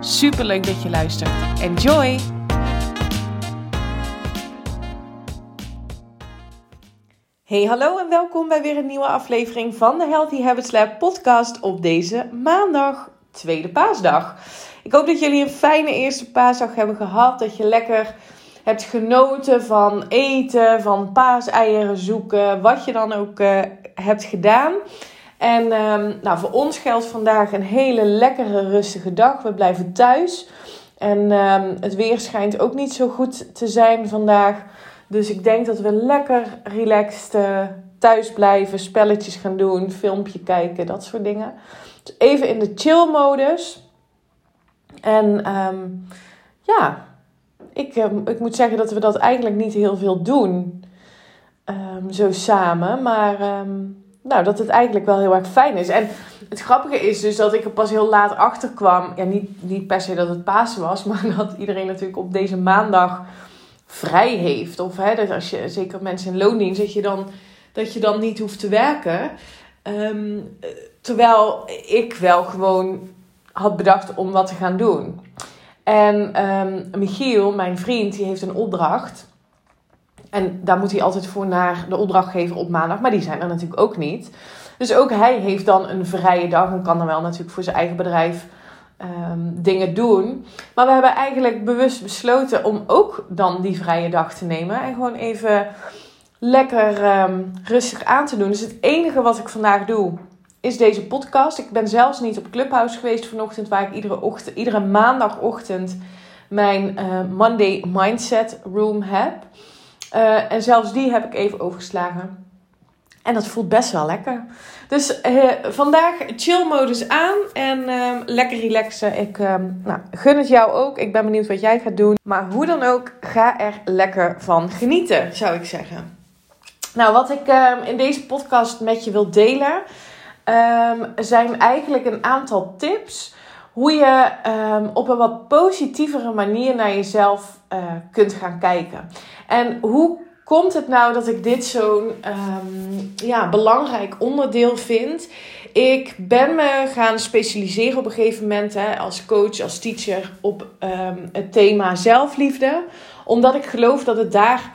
Super leuk dat je luistert. Enjoy! Hey, hallo en welkom bij weer een nieuwe aflevering van de Healthy Habits Lab podcast op deze maandag, tweede paasdag. Ik hoop dat jullie een fijne eerste paasdag hebben gehad, dat je lekker hebt genoten van eten, van paaseieren zoeken, wat je dan ook uh, hebt gedaan. En um, nou, voor ons geldt vandaag een hele lekkere, rustige dag. We blijven thuis. En um, het weer schijnt ook niet zo goed te zijn vandaag. Dus ik denk dat we lekker relaxed uh, thuis blijven, spelletjes gaan doen, filmpje kijken, dat soort dingen. Dus even in de chill modus. En um, ja, ik, ik moet zeggen dat we dat eigenlijk niet heel veel doen. zo samen. Maar nou, dat het eigenlijk wel heel erg fijn is. En het grappige is dus dat ik er pas heel laat achter kwam. Ja, niet, niet per se dat het Pasen was, maar dat iedereen natuurlijk op deze maandag vrij heeft. Of hè, dat als je, zeker mensen in loondienst, dat je dan, dat je dan niet hoeft te werken. Um, terwijl ik wel gewoon had bedacht om wat te gaan doen. En um, Michiel, mijn vriend, die heeft een opdracht. En daar moet hij altijd voor naar de opdrachtgever op maandag. Maar die zijn er natuurlijk ook niet. Dus ook hij heeft dan een vrije dag en kan dan wel natuurlijk voor zijn eigen bedrijf um, dingen doen. Maar we hebben eigenlijk bewust besloten om ook dan die vrije dag te nemen. En gewoon even lekker um, rustig aan te doen. Dus het enige wat ik vandaag doe is deze podcast. Ik ben zelfs niet op Clubhouse geweest vanochtend, waar ik iedere, ochtend, iedere maandagochtend mijn uh, Monday Mindset Room heb. Uh, en zelfs die heb ik even overgeslagen. En dat voelt best wel lekker. Dus uh, vandaag chill modus aan en uh, lekker relaxen. Ik um, nou, gun het jou ook. Ik ben benieuwd wat jij gaat doen. Maar hoe dan ook, ga er lekker van genieten, zou ik zeggen. Nou, wat ik um, in deze podcast met je wil delen, zijn eigenlijk een aantal tips hoe je um, op een wat positievere manier naar jezelf uh, kunt gaan kijken. En hoe komt het nou dat ik dit zo'n um, ja, belangrijk onderdeel vind? Ik ben me gaan specialiseren op een gegeven moment hè, als coach, als teacher op um, het thema zelfliefde. Omdat ik geloof dat het daar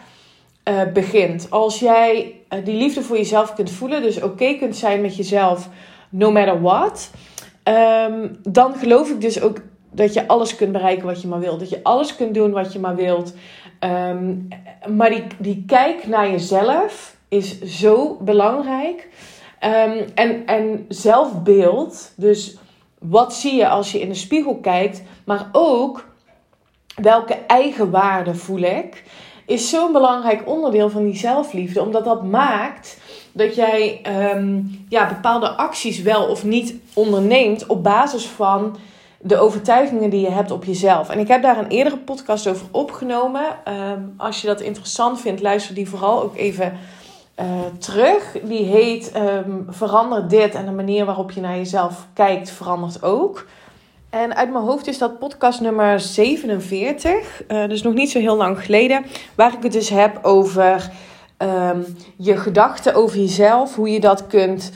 uh, begint. Als jij uh, die liefde voor jezelf kunt voelen, dus oké kunt zijn met jezelf, no matter what. Um, dan geloof ik dus ook dat je alles kunt bereiken wat je maar wilt. Dat je alles kunt doen wat je maar wilt. Um, maar die, die kijk naar jezelf is zo belangrijk. Um, en, en zelfbeeld, dus wat zie je als je in de spiegel kijkt, maar ook welke eigen waarde voel ik, is zo'n belangrijk onderdeel van die zelfliefde. Omdat dat maakt dat jij um, ja, bepaalde acties wel of niet onderneemt op basis van de overtuigingen die je hebt op jezelf. En ik heb daar een eerdere podcast over opgenomen. Um, als je dat interessant vindt, luister die vooral ook even uh, terug. Die heet um, Verander dit en de manier waarop je naar jezelf kijkt verandert ook. En uit mijn hoofd is dat podcast nummer 47, uh, dus nog niet zo heel lang geleden, waar ik het dus heb over um, je gedachten over jezelf, hoe je dat kunt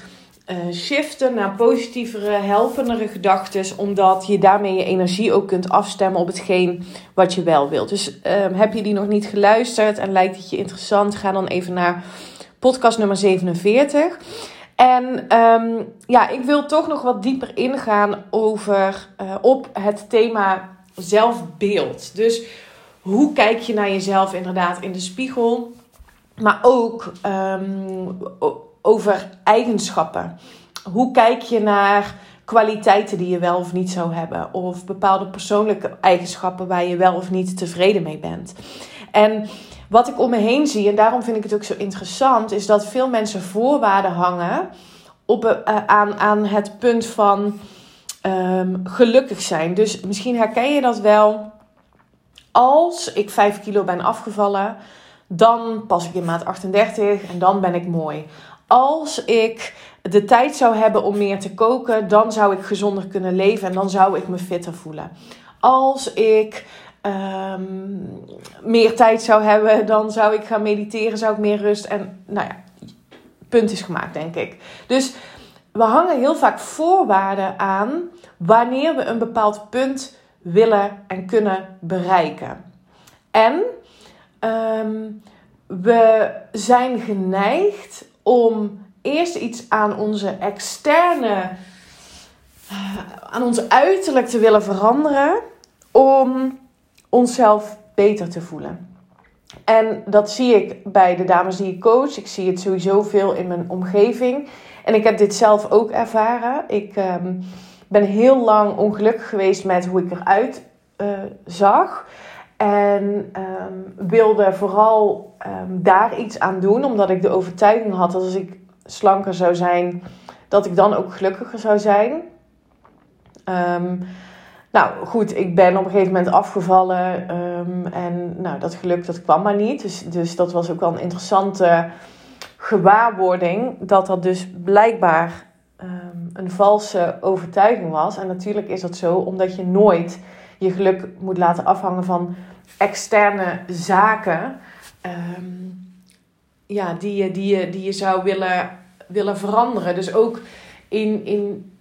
uh, shiften naar positievere, helpendere gedachten, omdat je daarmee je energie ook kunt afstemmen op hetgeen wat je wel wilt. Dus um, heb je die nog niet geluisterd en lijkt het je interessant, ga dan even naar podcast nummer 47. En um, ja, ik wil toch nog wat dieper ingaan over uh, op het thema zelfbeeld. Dus hoe kijk je naar jezelf inderdaad in de spiegel? Maar ook um, over eigenschappen. Hoe kijk je naar kwaliteiten die je wel of niet zou hebben? Of bepaalde persoonlijke eigenschappen waar je wel of niet tevreden mee bent? En wat ik om me heen zie, en daarom vind ik het ook zo interessant, is dat veel mensen voorwaarden hangen op, uh, aan, aan het punt van um, gelukkig zijn. Dus misschien herken je dat wel als ik 5 kilo ben afgevallen, dan pas ik in maat 38 en dan ben ik mooi. Als ik de tijd zou hebben om meer te koken, dan zou ik gezonder kunnen leven en dan zou ik me fitter voelen. Als ik ehm, meer tijd zou hebben, dan zou ik gaan mediteren, zou ik meer rust en nou ja, punt is gemaakt, denk ik. Dus we hangen heel vaak voorwaarden aan wanneer we een bepaald punt willen en kunnen bereiken. En ehm, we zijn geneigd om eerst iets aan onze externe, eh, aan ons uiterlijk te willen veranderen om onszelf beter te voelen. En dat zie ik bij de dames die ik coach. Ik zie het sowieso veel in mijn omgeving. En ik heb dit zelf ook ervaren. Ik ehm, ben heel lang ongelukkig geweest met hoe ik eruit uh, zag. En um, wilde vooral um, daar iets aan doen, omdat ik de overtuiging had dat als ik slanker zou zijn, dat ik dan ook gelukkiger zou zijn. Nou goed, ik ben op een gegeven moment afgevallen en nou, dat geluk dat kwam maar niet. Dus, dus dat was ook wel een interessante gewaarwording dat dat dus blijkbaar een valse overtuiging was. En natuurlijk is dat zo omdat je nooit je geluk moet laten afhangen van externe zaken um, ja, die, je, die, je, die je zou willen, willen veranderen. Dus ook in, in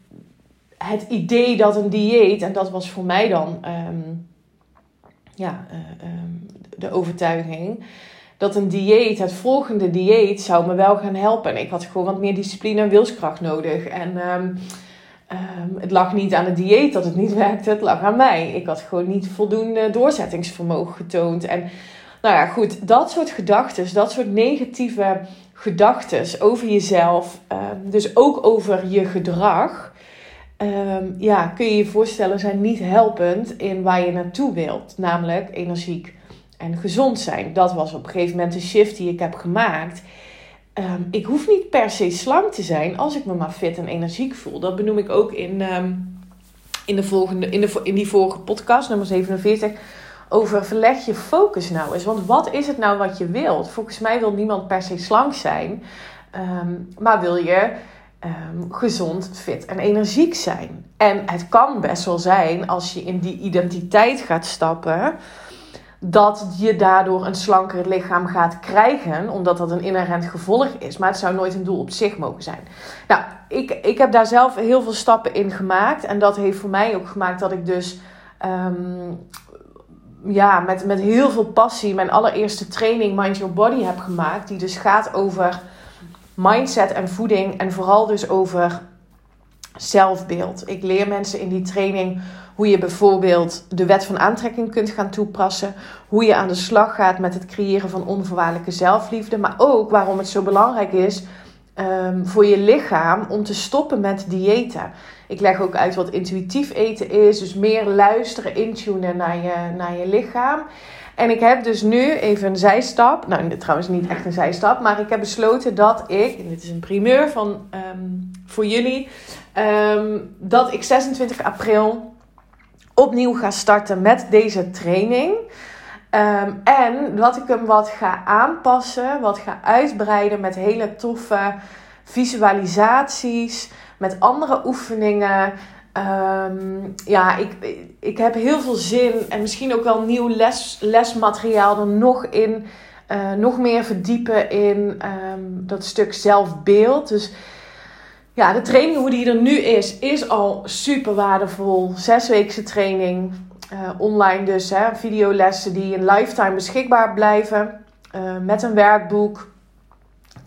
het idee dat een dieet, en dat was voor mij dan um, ja, uh, um, de overtuiging, dat een dieet, het volgende dieet, zou me wel gaan helpen. En ik had gewoon wat meer discipline en wilskracht nodig. En het lag niet aan het dieet dat het niet werkte, het lag aan mij. Ik had gewoon niet voldoende doorzettingsvermogen getoond. En nou ja, goed, dat soort gedachten, dat soort negatieve gedachten over jezelf, dus ook over je gedrag um, ja, kun je je voorstellen, zijn niet helpend in waar je naartoe wilt. Namelijk energiek en gezond zijn. Dat was op een gegeven moment de shift die ik heb gemaakt. Um, ik hoef niet per se slank te zijn als ik me maar fit en energiek voel. Dat benoem ik ook in, um, in, de volgende, in, de, in die vorige podcast, nummer 47. Over verleg je focus nou eens. Want wat is het nou wat je wilt? Volgens mij wil niemand per se slank zijn. Um, maar wil je gezond, fit en energiek zijn. En het kan best wel zijn als je in die identiteit gaat stappen. Dat je daardoor een slanker lichaam gaat krijgen, omdat dat een inherent gevolg is. Maar het zou nooit een doel op zich mogen zijn. Nou, ik, ik heb daar zelf heel veel stappen in gemaakt. En dat heeft voor mij ook gemaakt dat ik dus um, ja, met, met heel veel passie mijn allereerste training Mind Your Body heb gemaakt. Die dus gaat over mindset en voeding en vooral dus over zelfbeeld. Ik leer mensen in die training hoe je bijvoorbeeld de wet van aantrekking kunt gaan toepassen, hoe je aan de slag gaat met het creëren van onvoorwaardelijke zelfliefde, maar ook waarom het zo belangrijk is um, voor je lichaam om te stoppen met diëten. Ik leg ook uit wat intuïtief eten is, dus meer luisteren, intunen naar je, naar je lichaam. En ik heb dus nu even een zijstap. Nou, trouwens niet echt een zijstap. Maar ik heb besloten dat ik. Dit is een primeur van, um, voor jullie. Um, dat ik 26 april opnieuw ga starten met deze training. Um, en dat ik hem wat ga aanpassen. Wat ga uitbreiden met hele toffe visualisaties. Met andere oefeningen. Um, ja, ik, ik heb heel veel zin en misschien ook wel nieuw les, lesmateriaal er nog in. Uh, nog meer verdiepen in dat stuk zelfbeeld. Dus ja, de training hoe die er nu is, is al super waardevol. Zesweekse training, uh, online dus, hè, videolessen die in lifetime beschikbaar blijven. Uh, met een werkboek,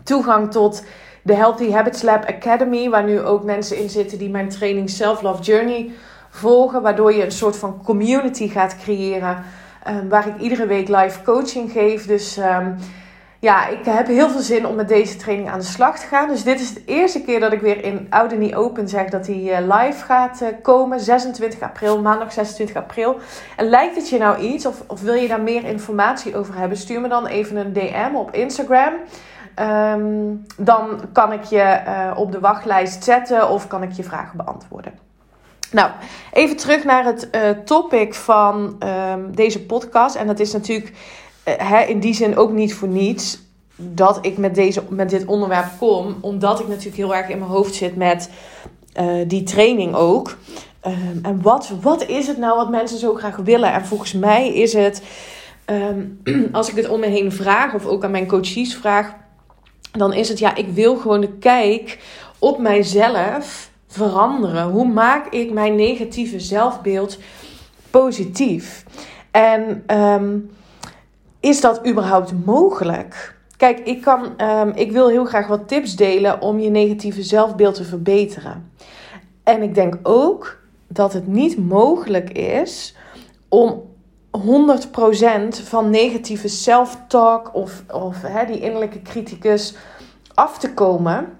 toegang tot de Healthy Habits Lab Academy, waar nu ook mensen in zitten die mijn training Self Love Journey volgen, waardoor je een soort van community gaat creëren, um, waar ik iedere week live coaching geef. Dus um, ja, ik heb heel veel zin om met deze training aan de slag te gaan. Dus dit is de eerste keer dat ik weer in Oude Niet Open zeg dat hij uh, live gaat uh, komen. 26 april, maandag 26 april. En lijkt het je nou iets of, of wil je daar meer informatie over hebben? Stuur me dan even een DM op Instagram. Um, dan kan ik je uh, op de wachtlijst zetten of kan ik je vragen beantwoorden. Nou, even terug naar het topic van um, deze podcast. En dat is natuurlijk hè, in die zin ook niet voor niets dat ik met, deze, met dit onderwerp kom. Omdat ik natuurlijk heel erg in mijn hoofd zit met uh, die training ook. Um, en wat, wat is het nou wat mensen zo graag willen? En volgens mij is het, um, als ik het om me heen vraag, of ook aan mijn coaches vraag, dan is het ja, ik wil gewoon de kijk op mijzelf veranderen. Hoe maak ik mijn negatieve zelfbeeld positief? En um, is dat überhaupt mogelijk? Kijk, ik, kan, ik wil heel graag wat tips delen om je negatieve zelfbeeld te verbeteren. En ik denk ook dat het niet mogelijk is om 100% van negatieve self-talk of, of die innerlijke criticus af te komen.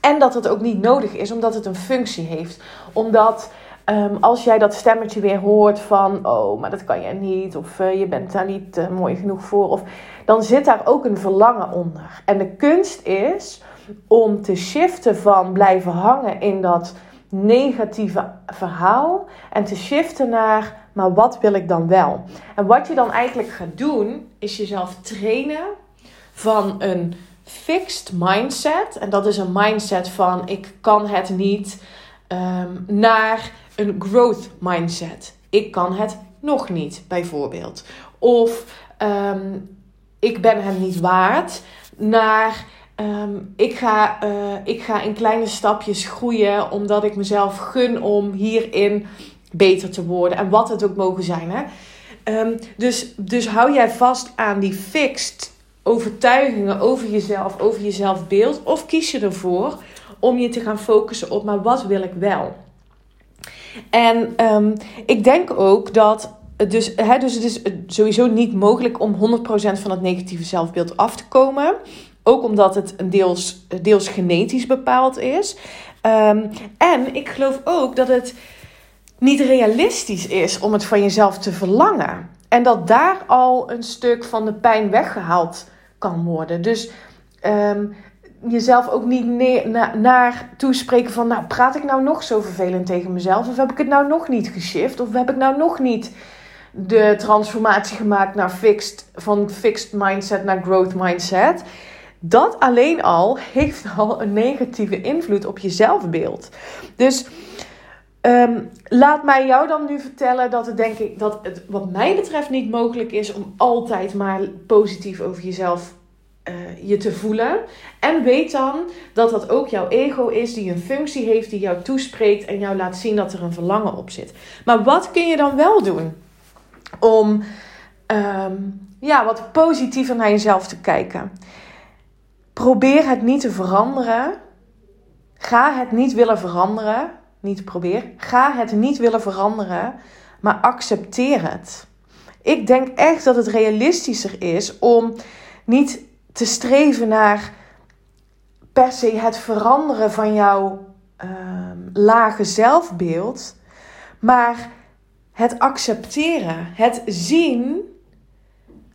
En dat het ook niet nodig is, omdat het een functie heeft. Omdat um, als jij dat stemmetje weer hoort van, oh, maar dat kan jij niet, of uh, je bent daar niet uh, mooi genoeg voor, of, dan zit daar ook een verlangen onder. En de kunst is om te shiften van blijven hangen in dat negatieve verhaal en te shiften naar, maar wat wil ik dan wel? En wat je dan eigenlijk gaat doen, is jezelf trainen van een fixed mindset. En dat is een mindset van ik kan het niet, um, naar een growth mindset. Ik kan het nog niet, bijvoorbeeld. Of um, ik ben het niet waard, naar Um, ik, ga, uh, ik ga in kleine stapjes groeien, omdat ik mezelf gun om hierin beter te worden. En wat het ook mogen zijn. Hè? Um, dus, dus hou jij vast aan die fixed overtuigingen over jezelf, over je zelfbeeld. Of kies je ervoor om je te gaan focussen op, maar wat wil ik wel? En um, ik denk ook dat dus, hè, dus het is sowieso niet mogelijk om 100% van het negatieve zelfbeeld af te komen. Ook omdat het deels, deels genetisch bepaald is. Um, en ik geloof ook dat het niet realistisch is om het van jezelf te verlangen. En dat daar al een stuk van de pijn weggehaald kan worden. Dus um, jezelf ook niet neer, na, naar toespreken van... nou, praat ik nou nog zo vervelend tegen mezelf? Of heb ik het nou nog niet geshift? Of heb ik nou nog niet de transformatie gemaakt naar fixed, van fixed mindset naar growth mindset? Dat alleen al heeft al een negatieve invloed op je zelfbeeld. Dus um, laat mij jou dan nu vertellen dat het denk ik dat het wat mij betreft niet mogelijk is om altijd maar positief over jezelf uh, je te voelen. En weet dan dat dat ook jouw ego is die een functie heeft die jou toespreekt en jou laat zien dat er een verlangen op zit. Maar wat kun je dan wel doen om um, ja, wat positiever naar jezelf te kijken? Probeer het niet te veranderen. Ga het niet willen veranderen. Niet probeer. Ga het niet willen veranderen. Maar accepteer het. Ik denk echt dat het realistischer is om niet te streven naar per se het veranderen van jouw uh, lage zelfbeeld. Maar het accepteren. Het zien.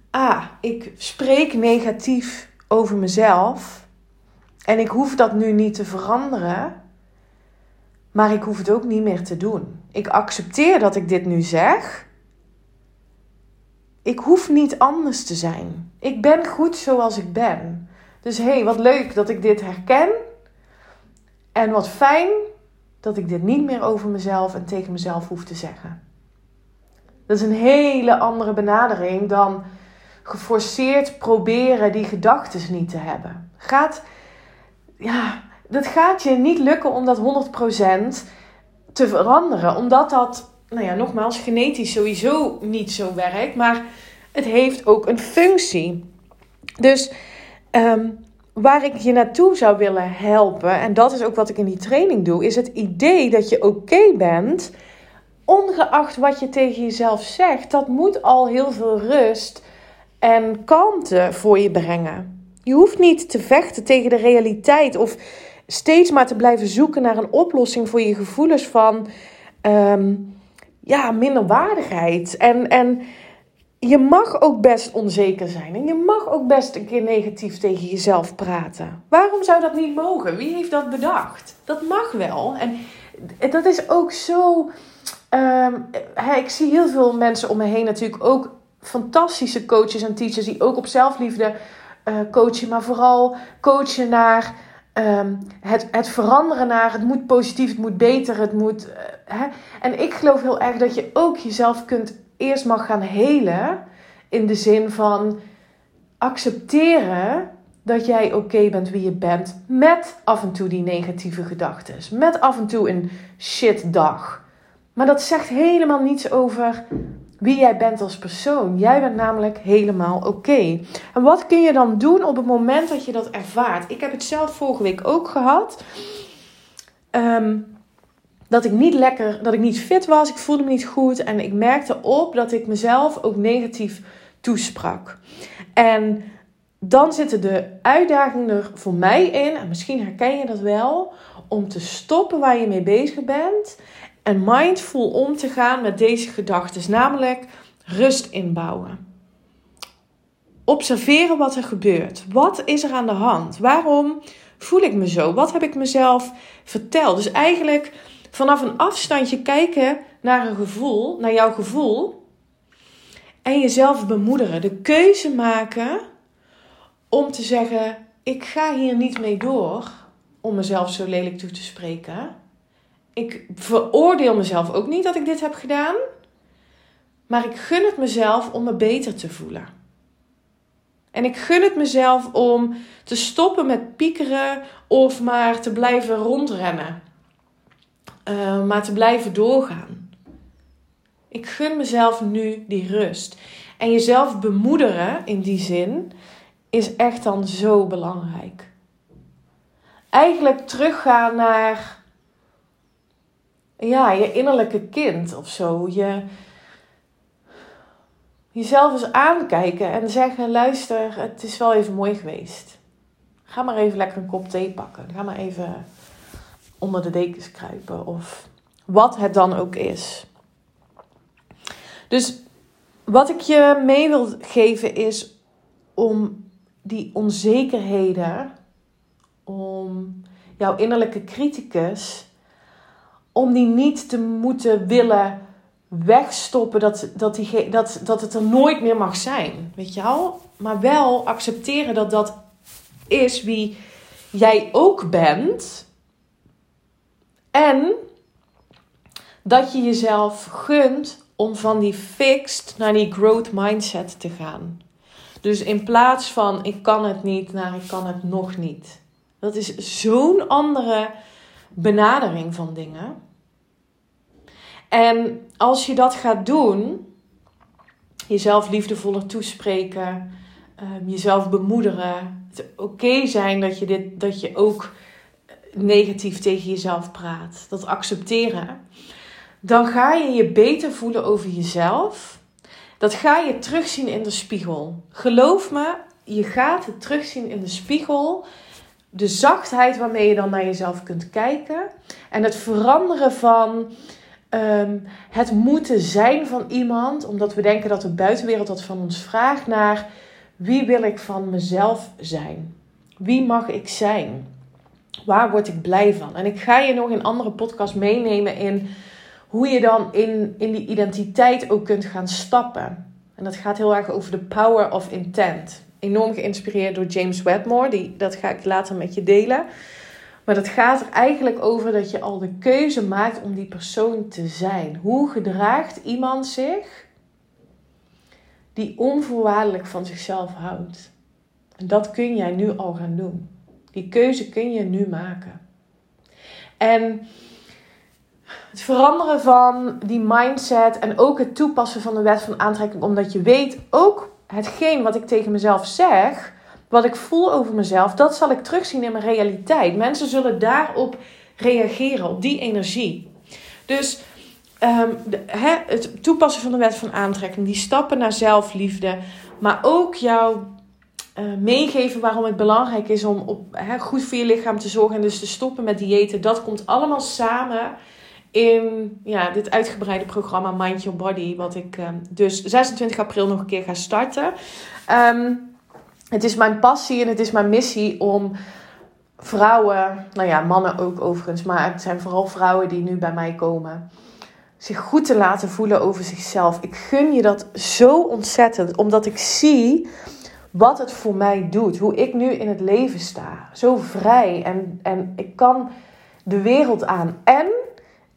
Ah, ik spreek negatief over mezelf. En ik hoef dat nu niet te veranderen. Maar ik hoef het ook niet meer te doen. Ik accepteer dat ik dit nu zeg. Ik hoef niet anders te zijn. Ik ben goed zoals ik ben. Dus hé, hey, wat leuk dat ik dit herken. En wat fijn dat ik dit niet meer over mezelf en tegen mezelf hoef te zeggen. Dat is een hele andere benadering dan geforceerd proberen die gedachten niet te hebben. Gaat, ja, dat gaat je niet lukken om dat 100% te veranderen. Omdat dat, nou ja, nogmaals, genetisch sowieso niet zo werkt. Maar het heeft ook een functie. Dus um, waar ik je naartoe zou willen helpen, en dat is ook wat ik in die training doe, is het idee dat je oké bent, ongeacht wat je tegen jezelf zegt. Dat moet al heel veel rust en kalmte voor je brengen. Je hoeft niet te vechten tegen de realiteit of steeds maar te blijven zoeken naar een oplossing voor je gevoelens van um, ja, minderwaardigheid. En, en je mag ook best onzeker zijn en je mag ook best een keer negatief tegen jezelf praten. Waarom zou dat niet mogen? Wie heeft dat bedacht? Dat mag wel. En dat is ook zo. Ehm, ik zie heel veel mensen om me heen natuurlijk ook fantastische coaches en teachers die ook op zelfliefde uh, coachen, maar vooral coachen naar ehm, het, het veranderen naar het moet positief, het moet beter, het moet. Uh, hè. En ik geloof heel erg dat je ook jezelf kunt eerst mag gaan helen in de zin van accepteren dat jij oké bent wie je bent met af en toe die negatieve gedachten, met af en toe een shit dag. Maar dat zegt helemaal niets over wie jij bent als persoon. Jij bent namelijk helemaal oké. En wat kun je dan doen op het moment dat je dat ervaart? Ik heb het zelf vorige week ook gehad. Ehm, dat ik niet lekker, dat ik niet fit was. Ik voelde me niet goed. En ik merkte op dat ik mezelf ook negatief toesprak. En dan zitten de uitdagingen er voor mij in, en misschien herken je dat wel, om te stoppen waar je mee bezig bent en mindful om te gaan met deze gedachten, namelijk rust inbouwen. Observeren wat er gebeurt. Wat is er aan de hand? Waarom voel ik me zo? Wat heb ik mezelf verteld? Dus eigenlijk vanaf een afstandje kijken naar een gevoel, naar jouw gevoel. En jezelf bemoederen. De keuze maken om te zeggen: ik ga hier niet mee door om mezelf zo lelijk toe te spreken ik veroordeel mezelf ook niet dat ik dit heb gedaan. Maar ik gun het mezelf om me beter te voelen. En ik gun het mezelf om te stoppen met piekeren of maar te blijven rondrennen. Uh, maar te blijven doorgaan. Ik gun mezelf nu die rust. En jezelf bemoederen in die zin is echt dan zo belangrijk. Eigenlijk teruggaan naar ja, je innerlijke kind of zo. Je, jezelf eens aankijken en zeggen: luister, het is wel even mooi geweest. Ga maar even lekker een kop thee pakken. Ga maar even onder de dekens kruipen. Of wat het dan ook is. Dus wat ik je mee wil geven is om die onzekerheden, om jouw innerlijke criticus om die niet te moeten willen wegstoppen dat, dat, die, dat, dat het er nooit meer mag zijn. Weet je wel? Maar wel accepteren dat dat is wie jij ook bent. En dat je jezelf gunt om van die fixed naar die growth mindset te gaan. Dus in plaats van ik kan het niet naar ik kan het nog niet. Dat is zo'n andere benadering van dingen. En als je dat gaat doen, jezelf liefdevoller toespreken, ehm, jezelf bemoederen, het oké zijn dat je, dit, dat je ook negatief tegen jezelf praat, dat accepteren, dan ga je je beter voelen over jezelf. Dat ga je terugzien in de spiegel. Geloof me, je gaat het terugzien in de spiegel de zachtheid waarmee je dan naar jezelf kunt kijken. En het veranderen van ehm, het moeten zijn van iemand, omdat we denken dat de buitenwereld dat van ons vraagt, naar wie wil ik van mezelf zijn? Wie mag ik zijn? Waar word ik blij van? En ik ga je nog in andere podcasts meenemen in hoe je dan in, in die identiteit ook kunt gaan stappen. En dat gaat heel erg over de power of intent enorm geïnspireerd door James Wedmore. Die, dat ga ik later met je delen. Maar dat gaat er eigenlijk over dat je al de keuze maakt om die persoon te zijn. Hoe gedraagt iemand zich die onvoorwaardelijk van zichzelf houdt? En dat kun jij nu al gaan doen. Die keuze kun je nu maken. En het veranderen van die mindset en ook het toepassen van de wet van aantrekking, omdat je weet ook hetgeen wat ik tegen mezelf zeg, wat ik voel over mezelf, dat zal ik terugzien in mijn realiteit. Mensen zullen daarop reageren, op die energie. Dus ehm, het toepassen van de wet van aantrekking, die stappen naar zelfliefde, maar ook jouw uh, meegeven waarom het belangrijk is om op, goed voor je lichaam te zorgen en dus te stoppen met diëten, dat komt allemaal samen in ja, dit uitgebreide programma Mind Your Body, wat ik uh, dus 26 april nog een keer ga starten. Um, het is mijn passie en het is mijn missie om vrouwen, nou ja, mannen ook overigens, maar het zijn vooral vrouwen die nu bij mij komen, zich goed te laten voelen over zichzelf. Ik gun je dat zo ontzettend, omdat ik zie wat het voor mij doet, hoe ik nu in het leven sta. Zo vrij en, en ik kan de wereld aan. En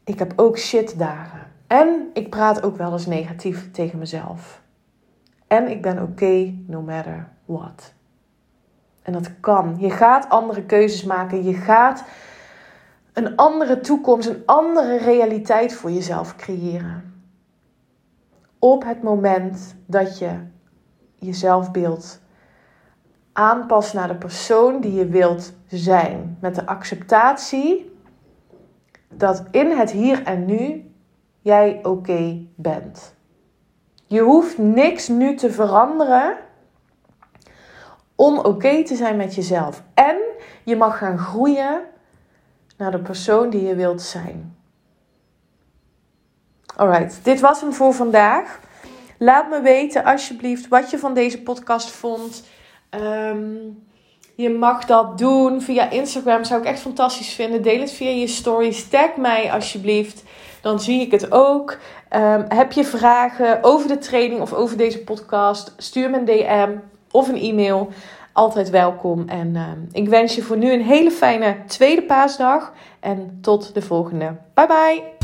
ik heb ook shit dagen. En ik praat ook wel eens negatief tegen mezelf. En ik ben oké no matter what. En dat kan. Je gaat andere keuzes maken. Je gaat een andere toekomst, een andere realiteit voor jezelf creëren. Op het moment dat je je zelfbeeld aanpast naar de persoon die je wilt zijn. Met de acceptatie dat in het hier en nu jij oké bent. Je hoeft niks nu te veranderen om oké te zijn met jezelf. En je mag gaan groeien naar de persoon die je wilt zijn. Alright, dit was hem voor vandaag. Laat me weten alsjeblieft wat je van deze podcast vond. Ehm, je mag dat doen via Instagram. Zou ik echt fantastisch vinden. Deel het via je stories. Tag mij alsjeblieft. Dan zie ik het ook. Ehm, heb je vragen over de training of over deze podcast? Stuur me een DM of een e-mail. Altijd welkom. En ehm, ik wens je voor nu een hele fijne tweede paasdag. En tot de volgende. Bye bye.